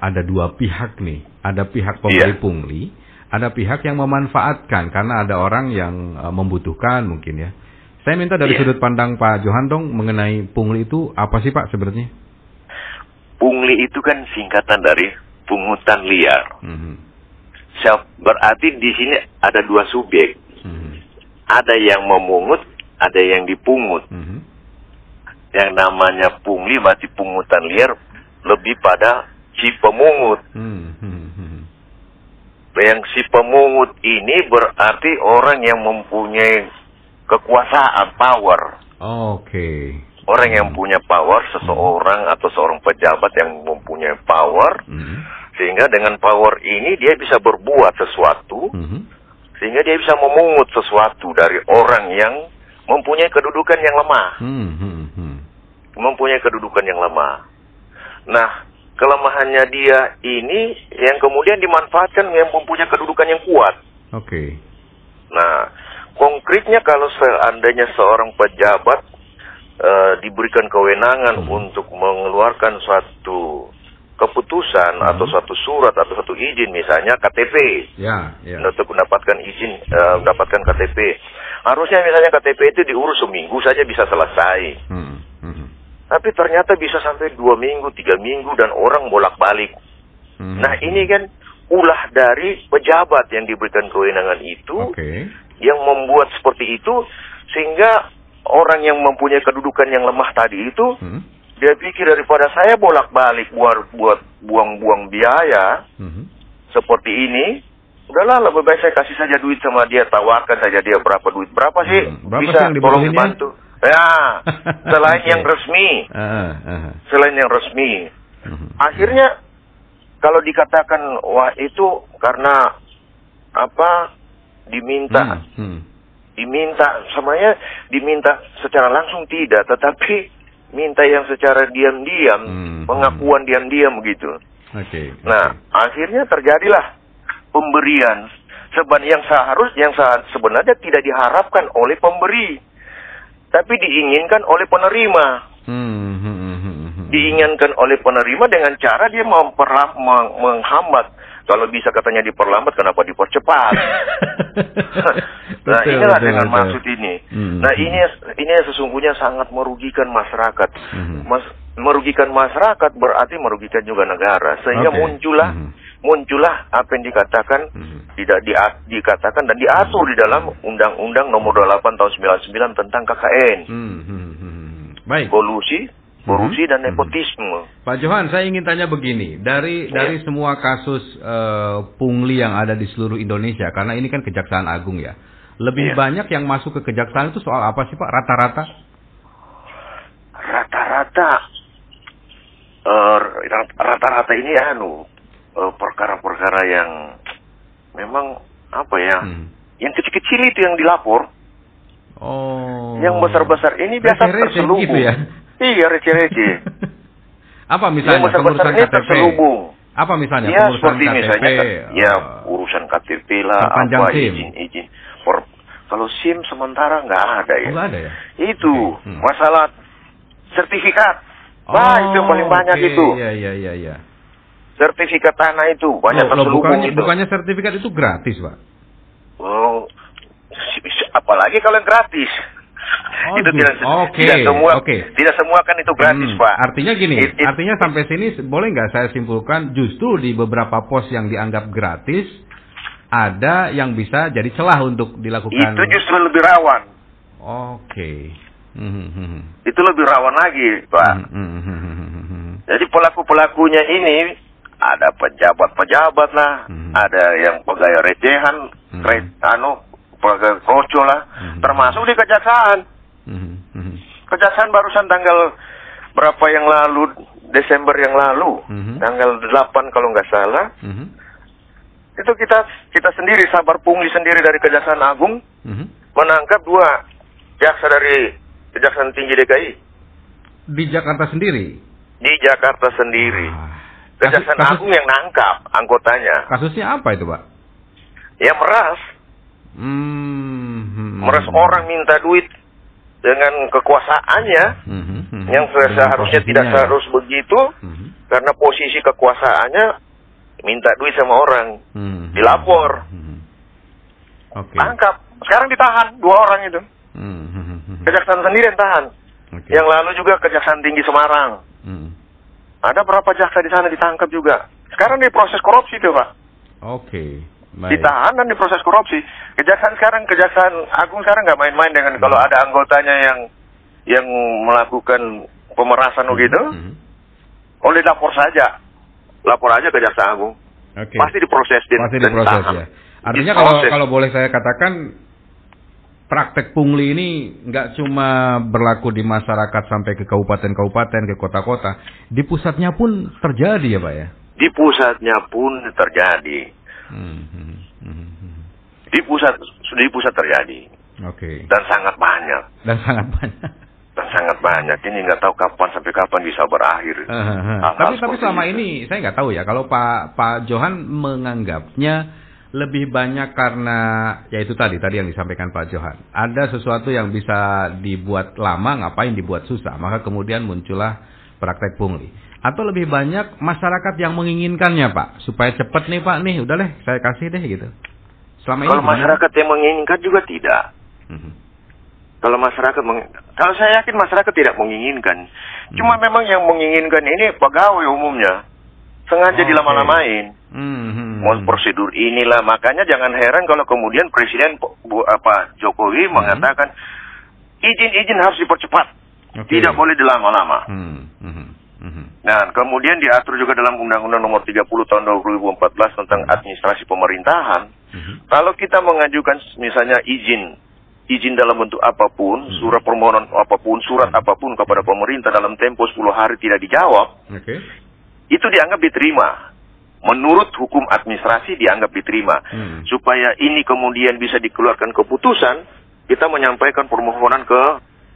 ada dua pihak nih. Ada pihak pemberi Iya. pungli, ada pihak yang memanfaatkan karena ada orang yang eh, membutuhkan mungkin ya. Saya minta dari Iya. sudut pandang Pak Johan dong mengenai pungli itu apa sih Pak sebenarnya? Pungli itu kan singkatan dari pungutan liar. Mhm, So, berarti di sini ada dua subjek. mhm, Ada yang memungut, ada yang dipungut. mhm. Yang namanya pungli berarti pungutan liar lebih pada si pemungut. Hmm, hmm, hmm. Yang si pemungut ini berarti orang yang mempunyai kekuasaan, power. Oke. Orang yang punya power, seseorang atau seorang pejabat yang mempunyai power, Mhm, sehingga dengan power ini dia bisa berbuat sesuatu, sehingga dia bisa memungut sesuatu dari orang yang mempunyai kedudukan yang lemah, Hmm, hmm, hmm. mempunyai kedudukan yang lemah. Nah, kelemahannya dia ini yang kemudian dimanfaatkan yang mempunyai kedudukan yang kuat. Oke. Nah, konkretnya kalau seandainya seorang pejabat eh, diberikan kewenangan Hmm. untuk mengeluarkan suatu keputusan Hmm. atau suatu surat atau suatu izin misalnya KTP Ya, ya. untuk mendapatkan izin eh, mendapatkan KTP harusnya misalnya KTP itu diurus seminggu saja bisa selesai hmm, tapi ternyata bisa sampai dua minggu tiga minggu dan orang bolak balik hmm. nah ini kan ulah dari pejabat yang diberikan kewenangan itu Oke. yang membuat seperti itu sehingga orang yang mempunyai kedudukan yang lemah tadi itu Hmm, dia pikir daripada saya bolak-balik buat buat buang-buang biaya mhm. seperti ini udahlah lebih baik saya kasih saja duit sama dia tawarkan saja dia berapa duit berapa sih Hmm, berapa bisa sih yang tolong dibantu ya selain Oke. yang resmi Ah, ah, selain yang resmi akhirnya kalau dikatakan wah itu karena apa diminta Hmm, hmm. diminta semuanya diminta secara langsung tidak tetapi minta yang secara diam-diam Hmm. pengakuan diam-diam begitu Oke. nah akhirnya terjadilah pemberian Seben yang seharus yang sebenarnya tidak diharapkan oleh pemberi tapi diinginkan oleh penerima Hmm, hmm, hmm, hmm, diinginkan oleh penerima dengan cara dia memperlam, meng- menghambat kalau bisa katanya diperlambat kenapa dipercepat nah Betul, inilah betul, dengan betul. maksud ini. Hmm. Nah ini ini sesungguhnya sangat merugikan masyarakat. Hmm. Mas, merugikan masyarakat berarti merugikan juga negara. Sehingga Oke. muncullah Hmm. Muncullah apa yang dikatakan Hmm. tidak di, dikatakan dan diatur di dalam Undang-Undang Nomor 28 Tahun 99 tentang KKN. Hmm, hmm, hmm, hmm. Baik. Kolusi, korupsi dan Hmm. nepotisme. Pak Johan, saya ingin tanya begini, dari Iya. dari semua kasus eh, pungli yang ada di seluruh Indonesia, karena ini kan Kejaksaan Agung ya, lebih Iya. banyak yang masuk ke kejaksaan itu soal apa sih Pak? Rata-rata? Rata-rata eh, rata-rata ini anu perkara-perkara yang memang apa ya? Hmm. Yang kecil-kecil itu yang dilapor, Oh. yang besar-besar ini biasa Receh-receh terselubung. gitu ya? Iya, receh-receh. apa yang misalnya besar-besar pengurusan ini KTP? terselubung. Apa misalnya Ya, seperti KTP? misalnya kan, ya eh, urusan KTP lah, perpanjang apa izin-izin. Kalau SIM sementara nggak ada ya. oh, nggak ada ya? Itu Oke, hmm. masalah sertifikat. Wah, itu yang paling banyak oke, itu. Iya, iya, iya, iya. Sertifikat tanah itu banyak Loh, loh, bukannya, itu. bukannya sertifikat itu gratis, Pak? Oh, apalagi kalau yang gratis. Oh, itu gitu. tidak Oke, tidak semua oke. tidak semua kan itu gratis, Hmm, Pak. Artinya gini, It- it- artinya sampai sini boleh nggak saya simpulkan justru di beberapa pos yang dianggap gratis ada yang bisa jadi celah untuk dilakukan. itu justru lebih rawan. Oke. Hmm, hmm, hmm. Itu lebih rawan lagi, Pak. Hmm, hmm. Jadi pelaku-pelakunya ini ada pejabat-pejabat lah, Hmm. ada yang pegawai recehan, Hmm. kre- anu, pegawai kroco lah, Hmm. termasuk di kejaksaan. Hmm, hmm, Kejaksaan barusan tanggal berapa yang lalu, Desember yang lalu, Mhm. tanggal 8 kalau nggak salah, hmm, hmm, itu kita kita sendiri sabar pungli sendiri dari Kejaksaan Agung hmm. menangkap dua jaksa dari Kejaksaan Tinggi DKI Di Jakarta sendiri. di Jakarta sendiri. Ah. Kejaksaan Kasus- Agung yang nangkap anggotanya. Kasusnya apa itu, Pak? Ya meras, Hmm, hmm, meras hmm. orang minta duit dengan kekuasaannya Hmm, hmm, hmm. yang seharusnya tidak posisinya ya. seharus begitu, Hmm, karena posisi kekuasaannya minta duit sama orang, Hmm. dilapor, Hmm. Oke. tangkap. Sekarang ditahan dua orang itu. Hmm. Hmm. Hmm. Kejaksaan sendiri yang tahan. Oke. Yang lalu juga Kejaksaan Tinggi Semarang. Hmm. Ada berapa jaksa di sana ditangkap juga. Sekarang diproses korupsi tuh pak. Oke. Baik. Ditahan dan diproses korupsi. Kejaksaan sekarang, Kejaksaan Agung sekarang nggak main-main dengan kalau Hmm. ada anggotanya yang yang melakukan pemerasan begitu, Hmm. oleh lapor saja, lapor aja ke Jaksa Agung. Oke. Pasti diproses dan, Pasti dan diproses ya. Artinya kalau kalau boleh saya katakan praktek pungli ini nggak cuma berlaku di masyarakat sampai ke kabupaten-kabupaten, ke kota-kota, di pusatnya pun terjadi ya pak ya. di pusatnya pun terjadi, Hmm, hmm, hmm, di pusat di pusat terjadi Oke. dan sangat banyak Dan sangat banyak. dan sangat banyak. Ini nggak tahu kapan sampai kapan bisa berakhir. Hal-hal tapi tapi seperti selama itu. ini saya nggak tahu ya kalau Pak Pak Johan menganggapnya lebih banyak karena ya itu tadi tadi yang disampaikan Pak Johan ada sesuatu yang bisa dibuat lama ngapain dibuat susah maka kemudian muncullah praktek pungli atau lebih banyak masyarakat yang menginginkannya Pak supaya cepet nih Pak nih udah deh saya kasih deh gitu selama ini Kalau gimana? masyarakat yang menginginkan juga tidak. Mhm. Kalau masyarakat meng- kalau saya yakin masyarakat tidak menginginkan. Cuma Hmm. memang yang menginginkan ini pegawai umumnya. Sengaja Oke. dilama-lamain. Mhm. Mau prosedur inilah makanya jangan heran kalau kemudian presiden Bu- apa Jokowi Hmm. mengatakan izin-izin harus dipercepat. Oke. Tidak boleh dilama-lama. Hmm, mhm. Nah, kemudian diatur juga dalam Undang-Undang Nomor 30 Tahun 2014 tentang Hmm. administrasi pemerintahan. Mhm. Kalau kita mengajukan misalnya izin, izin dalam bentuk apa pun, Hmm. surat permohonan apa pun, surat apa pun kepada pemerintah dalam tempo 10 hari tidak dijawab, Oke. itu dianggap diterima. Menurut hukum administrasi dianggap diterima. Hmm. Supaya ini kemudian bisa dikeluarkan keputusan, kita menyampaikan permohonan ke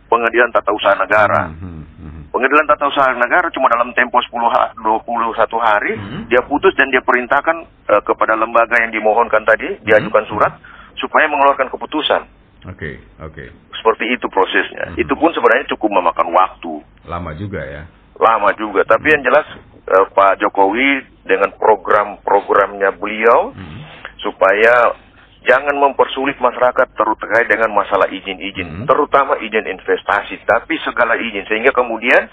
Pengadilan Tata Usaha Negara. Mhm, mhm. Pengadilan Tata Usaha Negara cuma dalam tempo 10 ha 21 hari Hmm. dia putus dan dia perintahkan eh, kepada lembaga yang dimohonkan tadi diajukan Hmm. surat supaya mengeluarkan keputusan. Oke, oke. Seperti itu prosesnya. Hmm. Itu pun sebenarnya cukup memakan waktu. Lama juga ya. Lama juga, tapi yang jelas eh, Pak Jokowi dengan program-programnya beliau Mhm. supaya jangan mempersulit masyarakat terkait dengan masalah izin-izin, Hmm. terutama izin investasi, tapi segala izin sehingga kemudian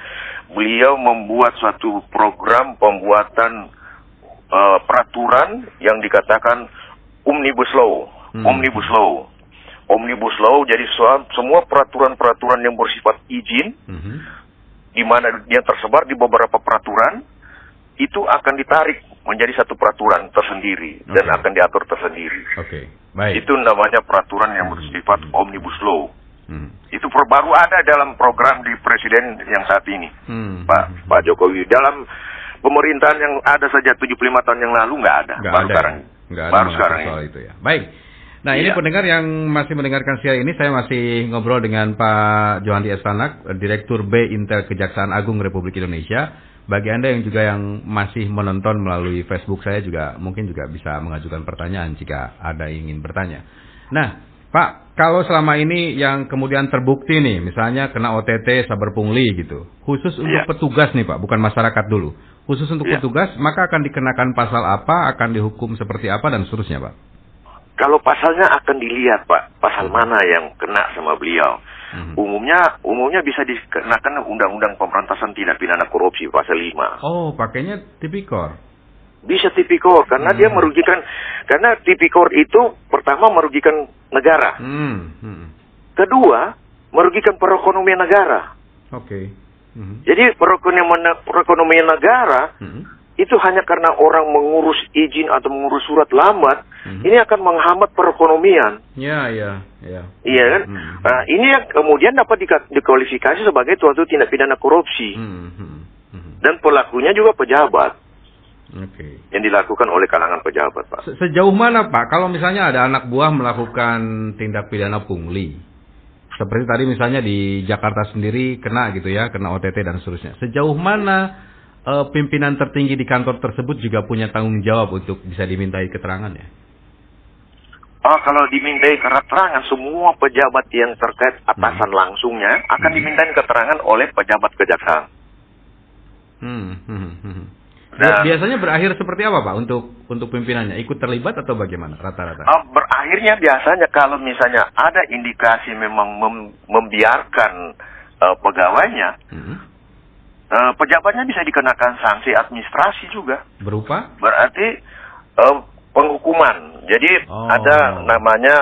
beliau membuat suatu program pembuatan eh, peraturan yang dikatakan omnibus law, Hmm. omnibus law. Omnibus law jadi soal- semua peraturan-peraturan yang bersifat izin Mhm. di mana yang tersebar di beberapa peraturan itu akan ditarik menjadi satu peraturan tersendiri dan Oke. akan diatur tersendiri. Oke, baik. Itu namanya peraturan yang Hmm. bersifat omnibus law. Hmm. Itu baru ada dalam program di presiden yang saat ini, Hmm. Pak Pak Jokowi. Dalam pemerintahan yang ada sejak 75 tahun yang lalu nggak ada. Nggak baru ada, sekarang. ya? Nggak ada baru sekarang soal ini. itu ya. Baik. Nah ini Iya. pendengar yang masih mendengarkan siang ini, saya masih ngobrol dengan Pak Johandi Estanak, Direktur B Intel Kejaksaan Agung Republik Indonesia. Bagi Anda yang juga yang masih menonton melalui Facebook saya juga mungkin juga bisa mengajukan pertanyaan jika ada yang ingin bertanya. Nah, Pak, kalau selama ini yang kemudian terbukti nih, misalnya kena OTT saber pungli gitu, khusus untuk Iya. petugas nih Pak, bukan masyarakat dulu. Khusus untuk Iya. petugas, maka akan dikenakan pasal apa, akan dihukum seperti apa dan seterusnya Pak. Kalau pasalnya akan dilihat Pak, pasal mana yang kena sama beliau. Mhm. Umumnya umumnya bisa dikenakan Undang-Undang Pemberantasan Tindak Pidana Korupsi pasal 5. Oh, pakainya tipikor. Bisa tipikor karena Hmm. dia merugikan karena tipikor itu pertama merugikan negara. Hmm. hmm. Kedua, merugikan perekonomian negara. Oke. Mhm. Jadi perekonomian perekonomian negara Mhm. Itu hanya karena orang mengurus izin atau mengurus surat lambat, Mhm. ini akan menghambat perekonomian. Ya, ya, ya. Iya kan? Mhm. Nah, ini yang kemudian dapat dikualifikasi sebagai suatu tindak pidana korupsi. Mhm. Mhm. Mhm. Dan pelakunya juga pejabat Oke. yang dilakukan oleh kalangan pejabat, Pak. Se- Sejauh mana Pak, kalau misalnya ada anak buah melakukan tindak pidana pungli, seperti tadi misalnya di Jakarta sendiri kena gitu ya, kena OTT dan seterusnya. Sejauh mana eh, pimpinan tertinggi di kantor tersebut juga punya tanggung jawab untuk bisa dimintai keterangan ya? Oh, kalau dimintai keterangan semua pejabat yang terkait atasan langsungnya akan Hmm. dimintai keterangan oleh pejabat kejaksaan. Hmm, hmm, hmm, hmm. Dan- Biasanya berakhir seperti apa Pak untuk untuk pimpinannya? Ikut terlibat atau bagaimana rata-rata? Uh, berakhirnya biasanya kalau misalnya ada indikasi memang mem- membiarkan uh, pegawainya, Mhm. Uh, pejabatnya bisa dikenakan sanksi administrasi juga. Berupa? Berarti uh, penghukuman. Jadi Oh. ada namanya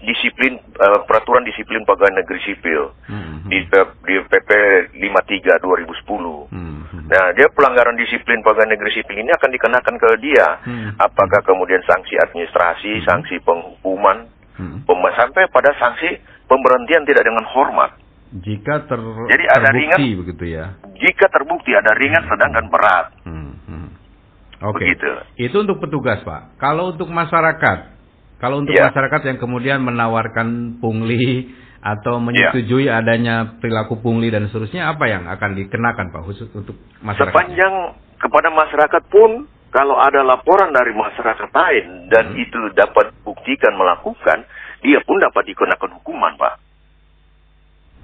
disiplin uh, peraturan disiplin pegawai negeri sipil Mhm. di, di PP 53 2010. Mhm. Nah, dia pelanggaran disiplin pegawai negeri sipil ini akan dikenakan ke dia. Hmm. Apakah kemudian sanksi administrasi, sanksi penghukuman, pem- sampai pada sanksi pemberhentian tidak dengan hormat. Jika ter Jadi ada terbukti ringan- begitu ya. Jika terbukti ada ringan, sedang, dan berat. Hmm, hmm. Oke. Begitu. Itu untuk petugas, Pak. Kalau untuk masyarakat, kalau untuk Ya. masyarakat yang kemudian menawarkan pungli atau menyetujui adanya perilaku pungli dan seterusnya, apa yang akan dikenakan, Pak, khusus untuk masyarakat? Sepanjang kepada masyarakat pun, kalau ada laporan dari masyarakat lain dan Hmm. itu dapat buktikan melakukan, dia pun dapat dikenakan hukuman, Pak.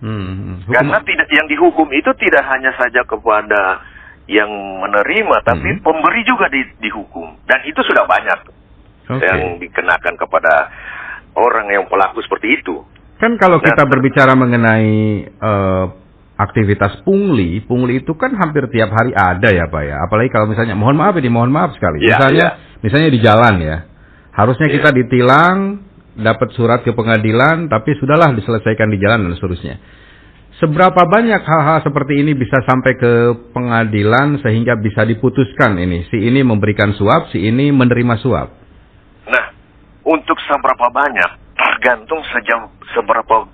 Hmm, hmm. Hukum- Karena tidak yang dihukum itu tidak hanya saja kepada yang menerima, tapi Hmm. pemberi juga di, dihukum. Dan itu sudah banyak Oke. yang dikenakan kepada orang yang pelaku seperti itu. Kan kalau Nah, kita berbicara mengenai eh, aktivitas pungli, pungli itu kan hampir tiap hari ada ya Pak ya. Apalagi kalau misalnya, mohon maaf ini, mohon maaf sekali. Ya, misalnya, ya. misalnya di jalan ya, harusnya Ya. kita ditilang, dapat surat ke pengadilan, tapi sudahlah diselesaikan di jalan dan seterusnya. Seberapa banyak hal-hal seperti ini bisa sampai ke pengadilan sehingga bisa diputuskan ini, si ini memberikan suap, si ini menerima suap. Nah, untuk seberapa banyak tergantung sejauh seberapa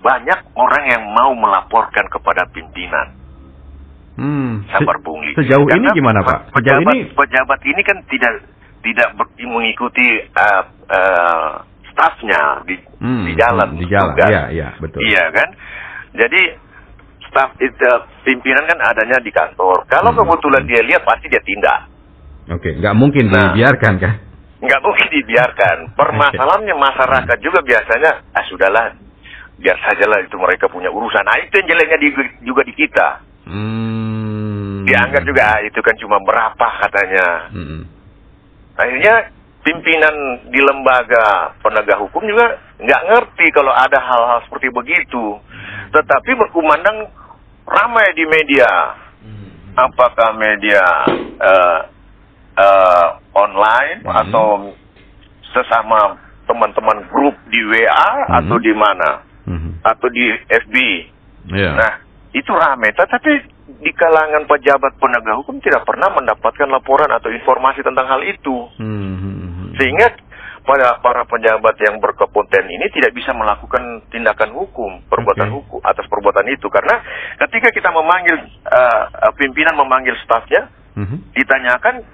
banyak orang yang mau melaporkan kepada pimpinan Hmm. sabar pungli. Sejauh ini Karena gimana Pak? Sejauh Pejabat, ini pejabat ini kan tidak tidak ber- mengikuti uh, uh, stafnya di, Hmm, di jalan. di jalan, tugas. iya, iya, betul. Iya kan? Jadi staf itu pimpinan kan adanya di kantor. Kalau Hmm. kebetulan dia lihat pasti dia tindak. Oke, nggak mungkin Nah. dibiarkan kan? nggak mungkin dibiarkan. Permasalahannya masyarakat juga biasanya, ah sudahlah, biar sajalah itu mereka punya urusan. Nah itu yang jeleknya di, juga di kita. Hmm. Dianggap juga ah, itu kan cuma berapa katanya. Hmm. Akhirnya pimpinan di lembaga penegak hukum juga nggak ngerti kalau ada hal-hal seperti begitu. Tetapi berkumandang ramai di media. Apakah media eh, eh, online Hmm. atau sesama teman-teman grup di WA Hmm. atau di mana Hmm. atau di FB. Iya. Nah, itu ramai. Tetapi di kalangan pejabat penegak hukum tidak pernah mendapatkan laporan atau informasi tentang hal itu. Hmm, hmm, hmm. Sehingga para para pejabat yang berkepoten ini tidak bisa melakukan tindakan hukum, perbuatan Oke. hukum atas perbuatan itu karena ketika kita memanggil uh, pimpinan memanggil stafnya Hmm. ditanyakan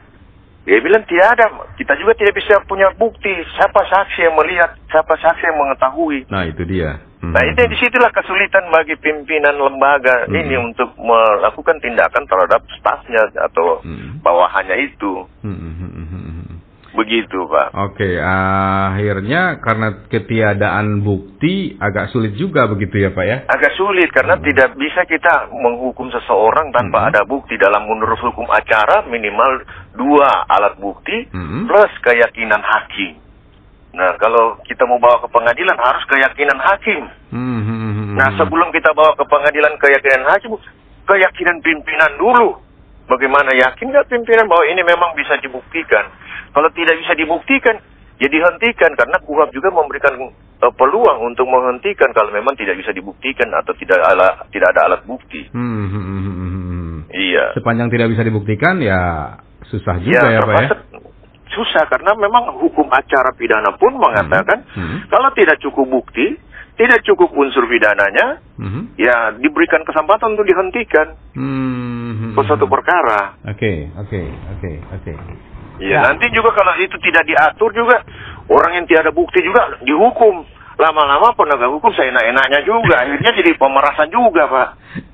dia bilang tidak ada kita juga tidak bisa punya bukti siapa saksi yang melihat siapa saksi yang mengetahui Nah itu dia. Hmm. Nah, itu di situlah kesulitan bagi pimpinan lembaga Hmm. ini untuk melakukan tindakan terhadap stafnya atau Hmm. bawahannya itu. Hmm, hmm, hmm, hmm, hmm. Begitu, Pak. Oke, akhirnya karena ketiadaan bukti agak sulit juga begitu ya Pak ya? Agak sulit karena Hmm. tidak bisa kita menghukum seseorang tanpa Hmm. ada bukti. Dalam menurut hukum acara minimal dua alat bukti Hmm. plus keyakinan hakim. Nah, kalau kita mau bawa ke pengadilan harus keyakinan hakim. Hmm, hmm, hmm, hmm. Nah, sebelum kita bawa ke pengadilan keyakinan hakim, keyakinan pimpinan dulu. Bagaimana yakin nggak pimpinan bahwa ini memang bisa dibuktikan? Kalau tidak bisa dibuktikan, ya dihentikan karena KUHAP juga memberikan eh, peluang untuk menghentikan kalau memang tidak bisa dibuktikan atau tidak ada tidak ada alat bukti. Hmm, hmm, hmm, hmm, hmm. Iya. Sepanjang tidak bisa dibuktikan ya susah juga Ya, ya, Pak ya? susah karena memang hukum acara pidana pun mengatakan Hmm. kalau tidak cukup bukti, tidak cukup unsur pidananya, Hmm. ya diberikan kesempatan untuk dihentikan Hmm. Ke suatu perkara. Oke, oke, oke, oke. Ya, Ya. nanti juga kalau itu tidak diatur juga orang yang tiada bukti juga dihukum. Lama-lama penegak hukum saya enak-enaknya juga. Akhirnya jadi pemerasan juga, Pak.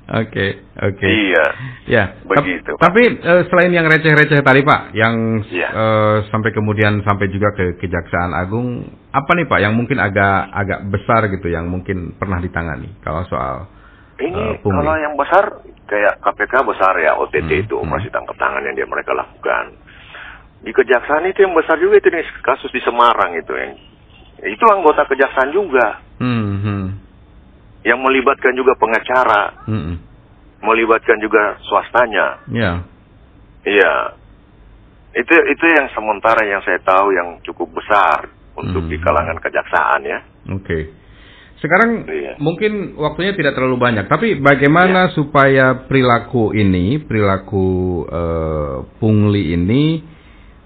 Oke, oke. Iya. Ya, Begitu, tap- Tapi eh, selain yang receh-receh tadi Pak, yang Iya. eh, sampai kemudian sampai juga ke Kejaksaan Agung, apa nih Pak yang mungkin agak agak besar gitu yang mungkin pernah ditangani kalau soal Ini pungli. kalau yang besar kayak KPK besar ya OTT Hmm, itu hmm. operasi tangkap tangan yang dia mereka lakukan. Di kejaksaan itu yang besar juga itu nih kasus di Semarang itu yang itu anggota kejaksaan juga Hmm, hmm, yang melibatkan juga pengacara, hmm, hmm. melibatkan juga swastanya. Ya. Iya. Itu itu yang sementara yang saya tahu yang cukup besar untuk Hmm. di kalangan kejaksaan ya. Oke. Sekarang Iya. mungkin waktunya tidak terlalu banyak, tapi bagaimana supaya perilaku ini, perilaku eh, pungli ini,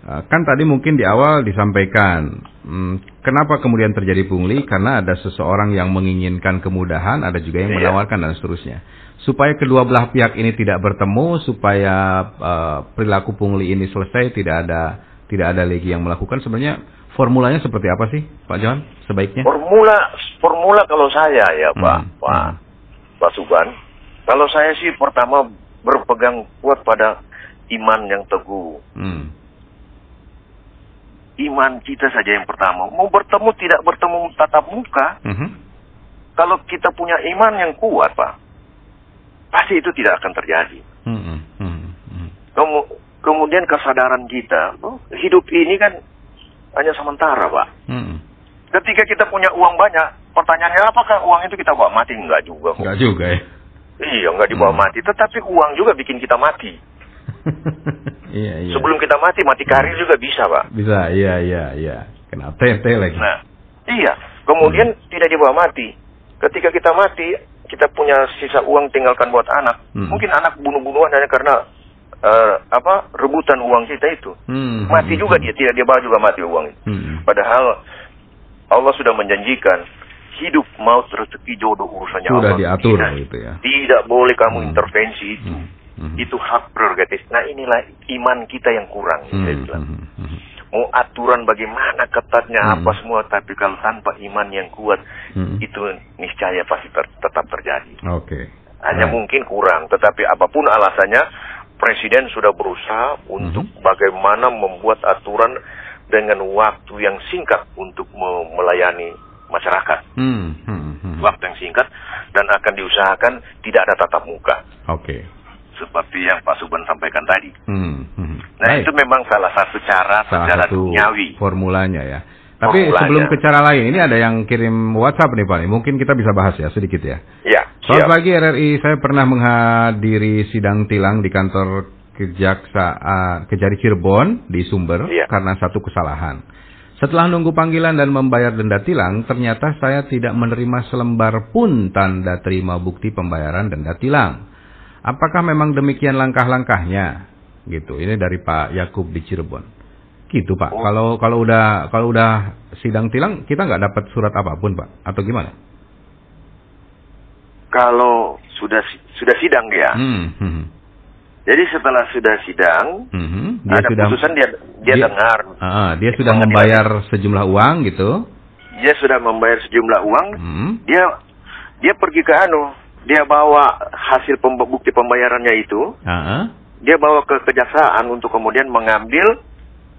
eh, kan tadi mungkin di awal disampaikan, hmm, kenapa kemudian terjadi pungli? Karena ada seseorang yang menginginkan kemudahan, ada juga yang Iya. menawarkan dan seterusnya. Supaya kedua belah pihak ini tidak bertemu, supaya eh, perilaku pungli ini selesai, tidak ada tidak ada lagi yang melakukan. Sebenarnya formulanya seperti apa sih, Pak Johan? Sebaiknya? Formula formula kalau saya ya Pak, Hmm, Pak, hmm. Pak Suban, kalau saya sih pertama berpegang kuat pada iman yang teguh. Hmm. Iman kita saja yang pertama. Mau bertemu tidak bertemu tatap muka, Mhm. kalau kita punya iman yang kuat, Pak, pasti itu tidak akan terjadi. Mhm. Mhm. Mhm. Kemu- kemudian kesadaran kita, oh, hidup ini kan hanya sementara, Pak. Mhm. Ketika kita punya uang banyak, pertanyaannya apakah uang itu kita bawa mati? Enggak juga. kok. Enggak juga ya. Iya, enggak dibawa Hmm. mati. Tetapi uang juga bikin kita mati. iya, iya. Sebelum kita mati, mati karir juga bisa, Pak. bisa, iya, iya, iya. Kena TT lagi. Nah, iya. Kemudian tidak dibawa mati. Ketika kita mati, kita punya sisa uang tinggalkan buat anak. Hmm. Mungkin anak bunuh-bunuhan hanya karena eh, apa rebutan uang kita itu. Hmm. Mati juga dia, tidak dia bawa juga mati uang itu. Hmm. Padahal Allah sudah menjanjikan hidup maut rezeki jodoh urusannya Sudah Allah. diatur Tidak, gitu ya. tidak boleh kamu Hmm. intervensi itu. Hmm. Hmm. Itu hak prerogatif. Nah inilah iman kita yang kurang. Hmm. saya bilang. Hmm. Hmm. Mau aturan bagaimana ketatnya Hmm. apa semua, tapi kalau tanpa iman yang kuat Hmm. itu niscaya pasti ter- tetap terjadi. Oke. Hanya Baik. mungkin kurang, tetapi apa pun alasannya, Presiden sudah berusaha untuk Mhm. bagaimana membuat aturan dengan waktu yang singkat untuk me- melayani masyarakat. Hmm. Hmm. Hmm. Waktu yang singkat dan akan diusahakan tidak ada tatap muka. Oke. Seperti yang Pak Suban sampaikan tadi. Hmm. Hmm. Nah Baik. itu memang salah satu cara Salah secara satu duniawi. formulanya ya. Tapi Formulanya. sebelum ke cara lain, ini ada yang kirim WhatsApp nih Pak. Mungkin kita bisa bahas ya sedikit ya. Ya, Selamat siap. pagi RRI, saya pernah menghadiri sidang tilang di kantor Kejaksaan Kejari Cirebon di Sumber Iya. karena satu kesalahan. Setelah nunggu panggilan dan membayar denda tilang, ternyata saya tidak menerima selembar pun tanda terima bukti pembayaran denda tilang. Apakah memang demikian langkah-langkahnya? Gitu. Ini dari Pak Yakub di Cirebon. Gitu Pak. Oh. Kalau kalau udah kalau udah sidang tilang kita nggak dapat surat apa pun Pak atau gimana? Kalau sudah sudah sidang dia, Hmm, hmm, jadi setelah sudah sidang, hmm. Dia ada sudah putusan dia dia, dia- dengar, Ah, dia sudah membayar sejumlah uang gitu. dia sudah membayar sejumlah uang, Hmm. dia dia pergi ke anu, dia bawa hasil pemb- bukti pembayarannya itu, Ah, dia bawa ke kejaksaan untuk kemudian mengambil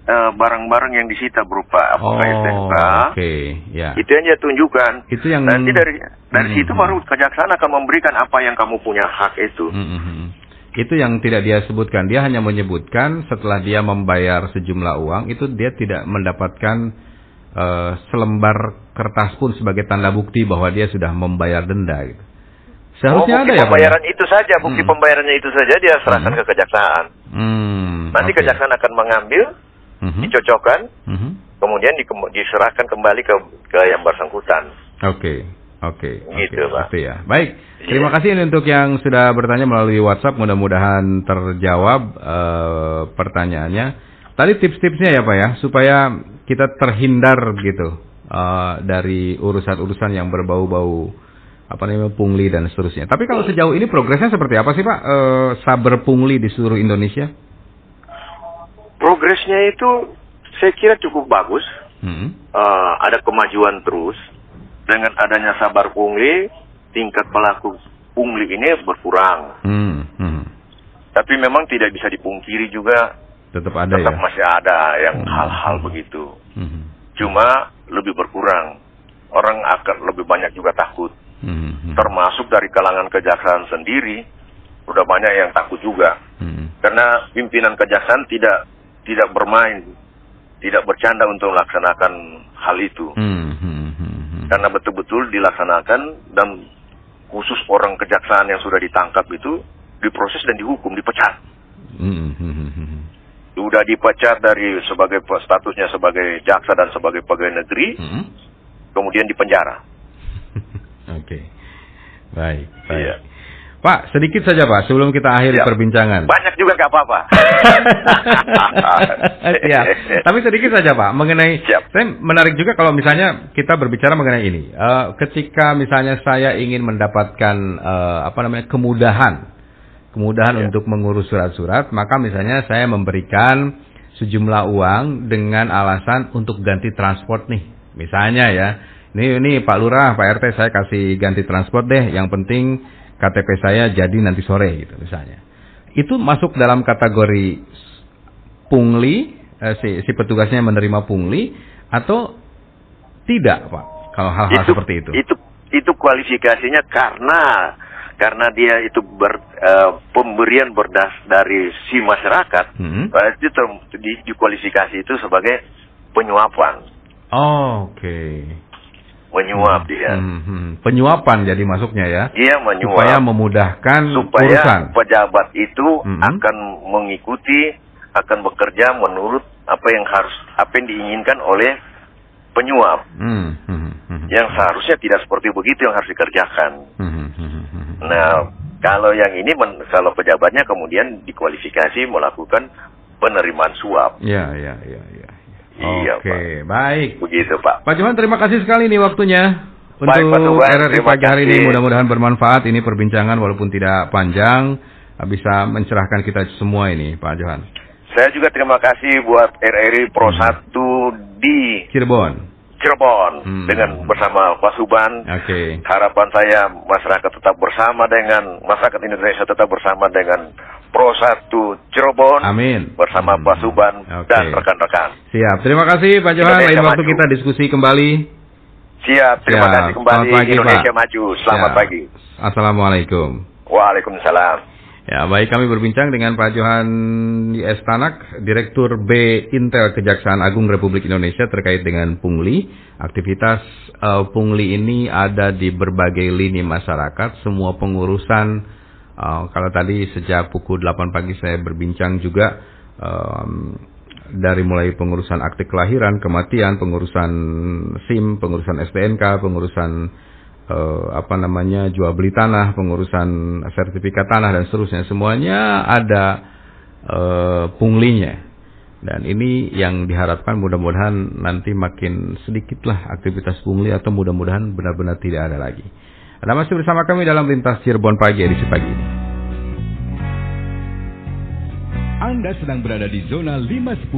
eh, barang-barang yang disita berupa Oh, apakah STNK, oke, ya. itu yang dia tunjukkan. Itu yang Nanti dari dari Hmm, situ hmm. baru kejaksaan akan memberikan apa yang kamu punya hak itu. Hmm, hmm. Itu yang tidak dia sebutkan. Dia hanya menyebutkan setelah dia membayar sejumlah uang itu dia tidak mendapatkan eh, selembar kertas pun sebagai tanda bukti bahwa dia sudah membayar denda gitu. Seharusnya oh, ada ya Pak. pembayaran itu saja, bukti Hmm. pembayarannya itu saja dia serahkan Hmm. ke kejaksaan. Hmm, Nanti oke. kejaksaan akan mengambil, Mhm, dicocokkan, mhm. kemudian dikem- diserahkan kembali ke ke yang bersangkutan. Oke, oke, Gitu, oke, Pak. ya. Baik, Iya. terima kasih ini untuk yang sudah bertanya melalui WhatsApp. Mudah-mudahan terjawab eh, pertanyaannya. Tadi tips-tipsnya ya Pak ya, supaya kita terhindar gitu eh, dari urusan-urusan yang berbau-bau apa namanya pungli dan seterusnya. Tapi kalau sejauh ini progresnya seperti apa sih Pak? Eh, saber pungli di seluruh Indonesia? Progresnya itu saya kira cukup bagus. Hmm. Eh, ada kemajuan terus dengan adanya sabar pungli, tingkat pelaku pungli ini berkurang. Hmm, hmm. Tapi memang tidak bisa dipungkiri juga Tetap ada tetap ya. masih ada yang Hmm. hal-hal begitu. Hmm, Cuma lebih berkurang. Orang akan lebih banyak juga takut. hmm, hmm. Termasuk dari kalangan kejaksaan sendiri udah banyak yang takut juga. Hmm. Karena pimpinan kejaksaan tidak tidak bermain, tidak bercanda untuk melaksanakan hal itu. Hmm. Hmm. Hmm. hmm. Karena betul-betul dilaksanakan dan khusus orang kejaksaan yang sudah ditangkap itu diproses dan dihukum, dipecat. Hmm. Hmm. Hmm. hmm. Sudah dipecat dari sebagai statusnya sebagai jaksa dan sebagai pegawai negeri, Hmm. kemudian dipenjara. Oke. Baik, baik. Iya. Pak, sedikit saja Pak, sebelum kita akhiri Siap. perbincangan. Banyak juga nggak apa-apa. Siap. Tapi sedikit saja Pak, mengenai Siap. saya menarik juga kalau misalnya kita berbicara mengenai ini. Eh, ketika misalnya saya ingin mendapatkan eh, apa namanya kemudahan, kemudahan Ya. untuk mengurus surat-surat, maka misalnya saya memberikan sejumlah uang dengan alasan untuk ganti transport nih. Misalnya ya, ini ini Pak Lurah, Pak RT saya kasih ganti transport deh. Yang penting KTP saya jadi nanti sore gitu misalnya. Itu masuk dalam kategori pungli, eh, si, si petugasnya menerima pungli atau tidak, Pak? Kalau hal-hal seperti itu. Itu itu kualifikasinya karena karena dia itu ber, eh, pemberian berdas dari si masyarakat, Hmm. berarti ter- di, dikualifikasi itu sebagai penyuapan, Oh, Oke. Menyuap dia. Hmm, hmm. Penyuapan jadi masuknya ya. Dia menyuap Supaya memudahkan supaya urusan. pejabat itu Mhm. akan mengikuti, akan bekerja menurut apa yang harus apa yang diinginkan oleh penyuap. Hmm, hmm, hmm, Yang seharusnya tidak seperti begitu yang harus dikerjakan. hmm, hmm, hmm, hmm. Nah, kalau yang ini men- kalau pejabatnya kemudian dikualifikasi melakukan penerimaan suap. Ya, ya, ya, ya. Iya, Oke, baik. Begitu, Pak. Pak Johan, terima kasih sekali nih waktunya. Untuk Pak RRI pagi hari ini mudah-mudahan bermanfaat. Ini perbincangan walaupun tidak panjang bisa mencerahkan kita semua ini, Pak Johan. Saya juga terima kasih buat RRI Pro 1 di Cirebon. Cirebon Hmm. dengan bersama Pak Suban. Oke. Harapan saya masyarakat tetap bersama dengan masyarakat Indonesia tetap bersama dengan Pro 1 Cirebon Amin. bersama Hmm. Pak Suban Oke. dan rekan-rekan. Siap. Terima kasih Pak Johan. Lain waktu maju. kita diskusi kembali. Siap, terima Siap. kasih kembali Selamat pagi, Indonesia Pak. maju. Selamat Siap. pagi. Assalamualaikum. Waalaikumsalam. Ya, baik kami berbincang dengan Pak Johan IS Tanak, Direktur B Intel Kejaksaan Agung Republik Indonesia terkait dengan pungli. Aktivitas eh, pungli ini ada di berbagai lini masyarakat, semua pengurusan eh, kalau tadi sejak pukul 8 pagi saya berbincang juga em, dari mulai pengurusan akte kelahiran, kematian, pengurusan SIM, pengurusan STNK, pengurusan eh, apa namanya jual beli tanah, pengurusan sertifikat tanah dan seterusnya semuanya ada eh, punglinya. Dan ini yang diharapkan mudah-mudahan nanti makin sedikitlah aktivitas pungli atau mudah-mudahan benar-benar tidak ada lagi. Anda masih bersama kami dalam lintas Cirebon pagi edisi pagi ini. Anda sedang berada di zona 510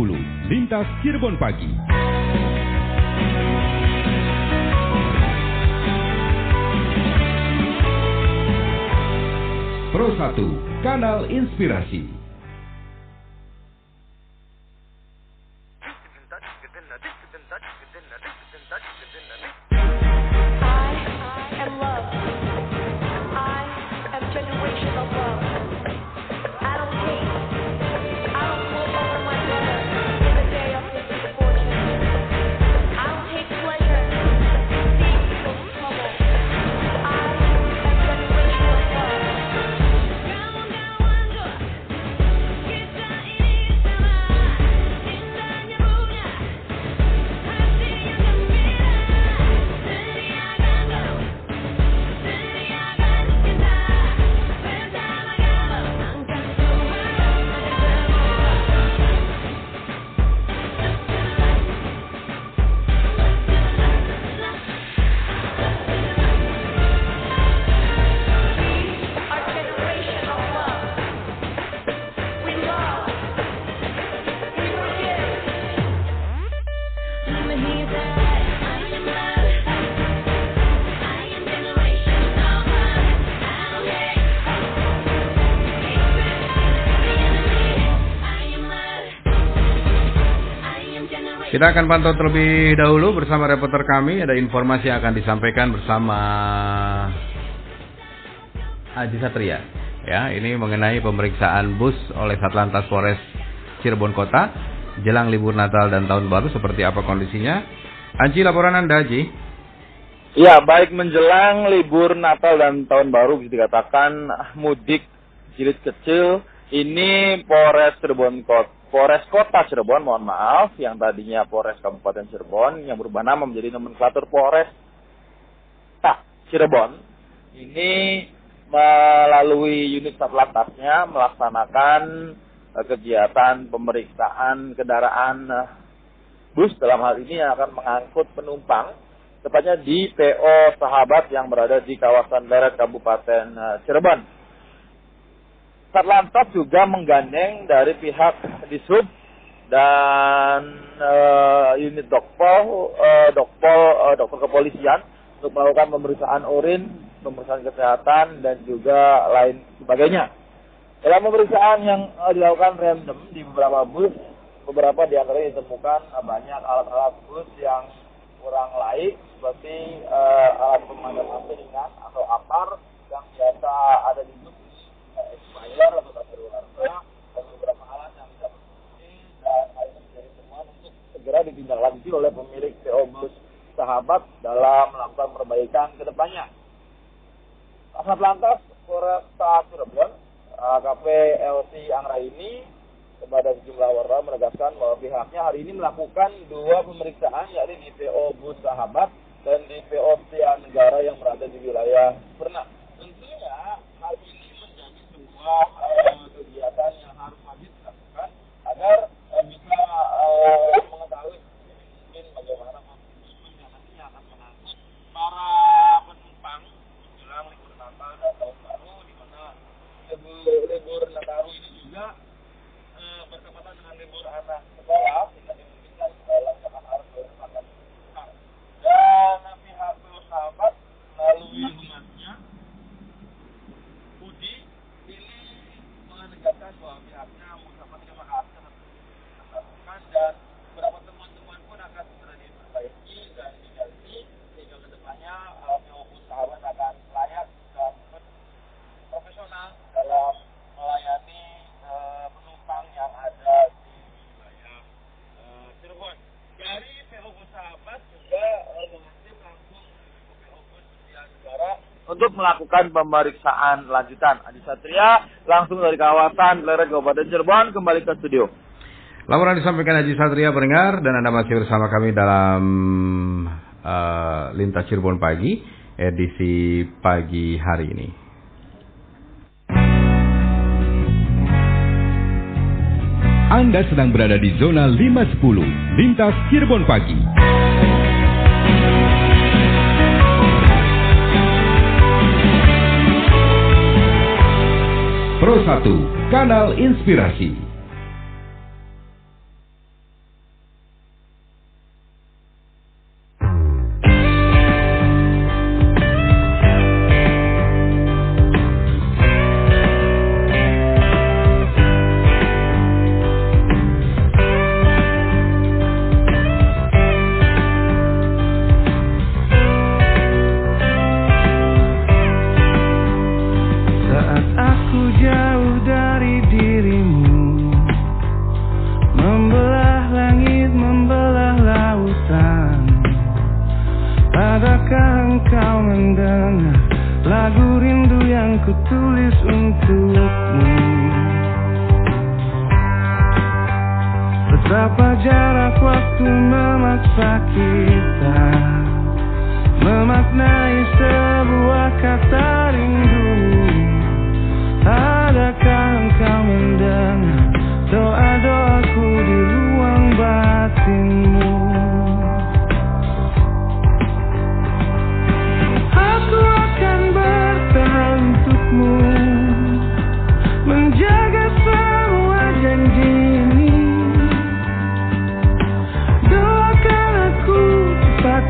Lintas Cirebon Pagi. Pro 1, Kanal Inspirasi. Kita akan pantau terlebih dahulu bersama reporter kami. Ada informasi yang akan disampaikan bersama Haji Satria. ya. Ini mengenai pemeriksaan bus oleh Satlantas Polres Cirebon Kota jelang libur Natal dan Tahun Baru seperti apa kondisinya? Aji laporan Anda, Aji. Ya, baik menjelang libur Natal dan Tahun Baru bisa dikatakan mudik jilid kecil ini Polres Cirebon Kota Polres Kota Cirebon, mohon maaf, yang tadinya Polres Kabupaten Cirebon yang berubah nama menjadi nomenklatur Polres Nah, Cirebon ini melalui unit satlantasnya melaksanakan eh, kegiatan pemeriksaan kendaraan eh, bus dalam hal ini yang akan mengangkut penumpang tepatnya di PO Sahabat yang berada di kawasan Leret Kabupaten eh, Cirebon. Satlantas juga menggandeng dari pihak Disub dan eh, unit Dokpol, eh, Dokpol, eh, Dokter Kepolisian untuk melakukan pemeriksaan urin, pemeriksaan kesehatan dan juga lain sebagainya. Dalam pemeriksaan yang eh, dilakukan random di beberapa bus, beberapa di antaranya ditemukan eh, banyak alat-alat bus yang kurang laik seperti eh, alat pemadam api ringan atau APAR yang biasa ada di bus segera ditindaklanjuti oleh pemilik PO bus sahabat dalam melakukan perbaikan ke depannya. Kasat Lantas Polresta Cirebon, AKP LC Anggraini kepada sejumlah wartawan menegaskan bahwa pihaknya hari ini melakukan dua pemeriksaan yakni di PO Bus Sahabat dan di PO Setia Negara yang berada di wilayah Pernak. Tentunya hal ini menjadi sebuah eh, kegiatan yang harus wajib dilakukan agar eh, bisa eh, mengetahui mungkin bagaimana manajemen yang nantinya akan mengangkut para penumpang menjelang libur Natal dan Tahun Baru di mana libur, libur Nataru ini juga eh, bertepatan dengan libur anak sekolah sehingga dimungkinkan sekolah akan harus melakukan dan pihak sahabat melalui humasnya Budi ini menegaskan bahwa pihaknya mengucapkan terima kasih atas dilakukan dan beberapa temuan-temuan pun akan segera diperbaiki dan diganti sehingga ke depannya uh, PO sahabat akan layak dan profesional dalam melayani uh, penumpang yang ada di wilayah uh, Cirebon. Dari PO sahabat juga uh, mengasih langsung ke PO Setia Negara untuk melakukan pemeriksaan lanjutan. Adi Satria langsung dari kawasan Leret Kabupaten Cirebon kembali ke studio. Laporan disampaikan Haji Satria pendengar dan Anda masih bersama kami dalam eh, Lintas Cirebon Pagi edisi pagi hari ini. Anda sedang berada di zona 510 Lintas Cirebon Pagi. 1, Kanal Inspirasi.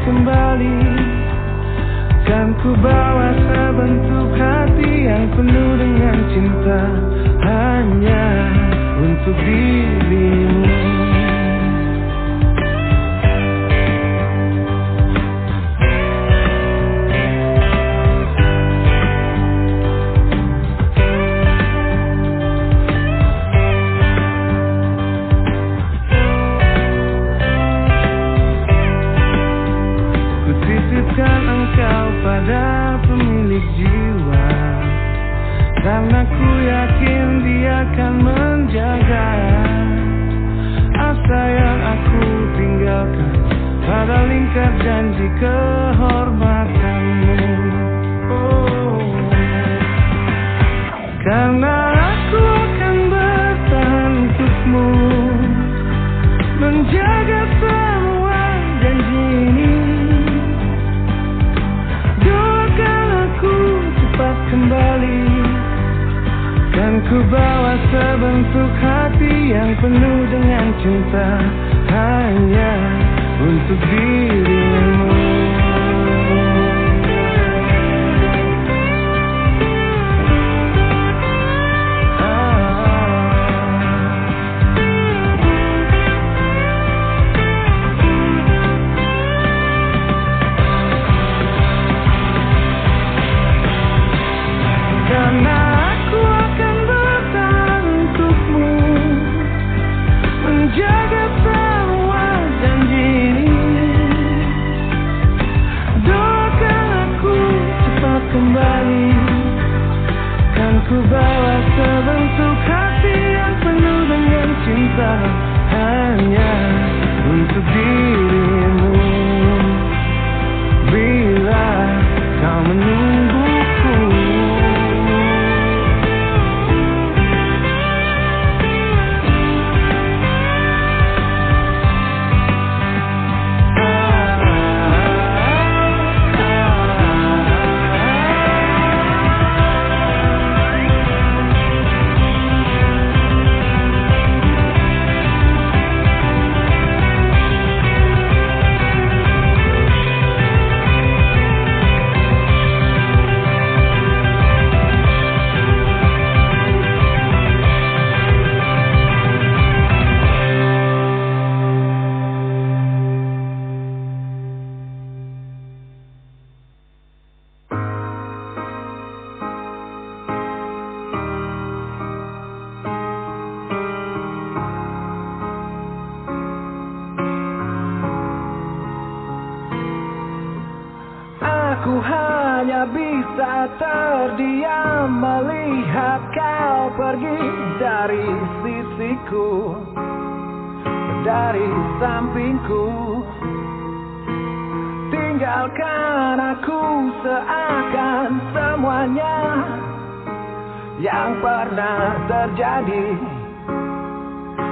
Kembali. Kan ku bawa sebentuk hati yang penuh dengan cinta. Hanya untuk dirimu ku bawa sebentuk hati yang penuh dengan cinta hanya untuk dirimu. Tinggalkan aku seakan semuanya Yang pernah terjadi.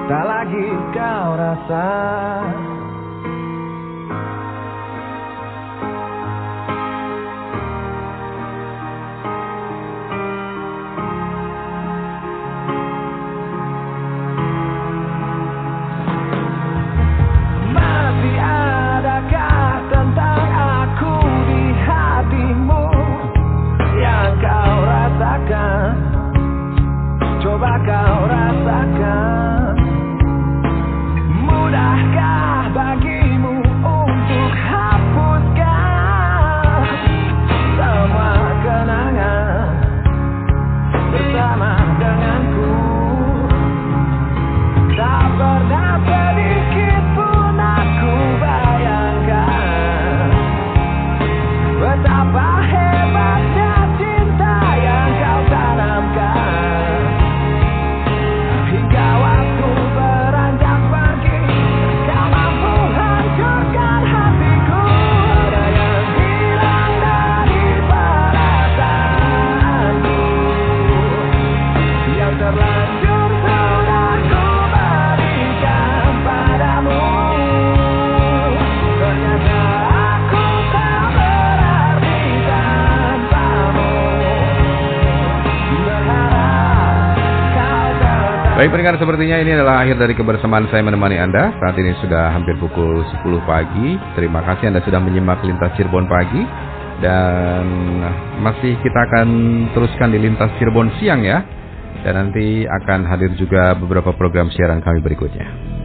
Tak lagi kau rasa Baik pendengar sepertinya ini adalah akhir dari kebersamaan saya menemani Anda. Saat ini sudah hampir pukul 10 pagi. Terima kasih Anda sudah menyimak Lintas Cirebon pagi. Dan masih kita akan teruskan di Lintas Cirebon siang ya. Dan nanti akan hadir juga beberapa program siaran kami berikutnya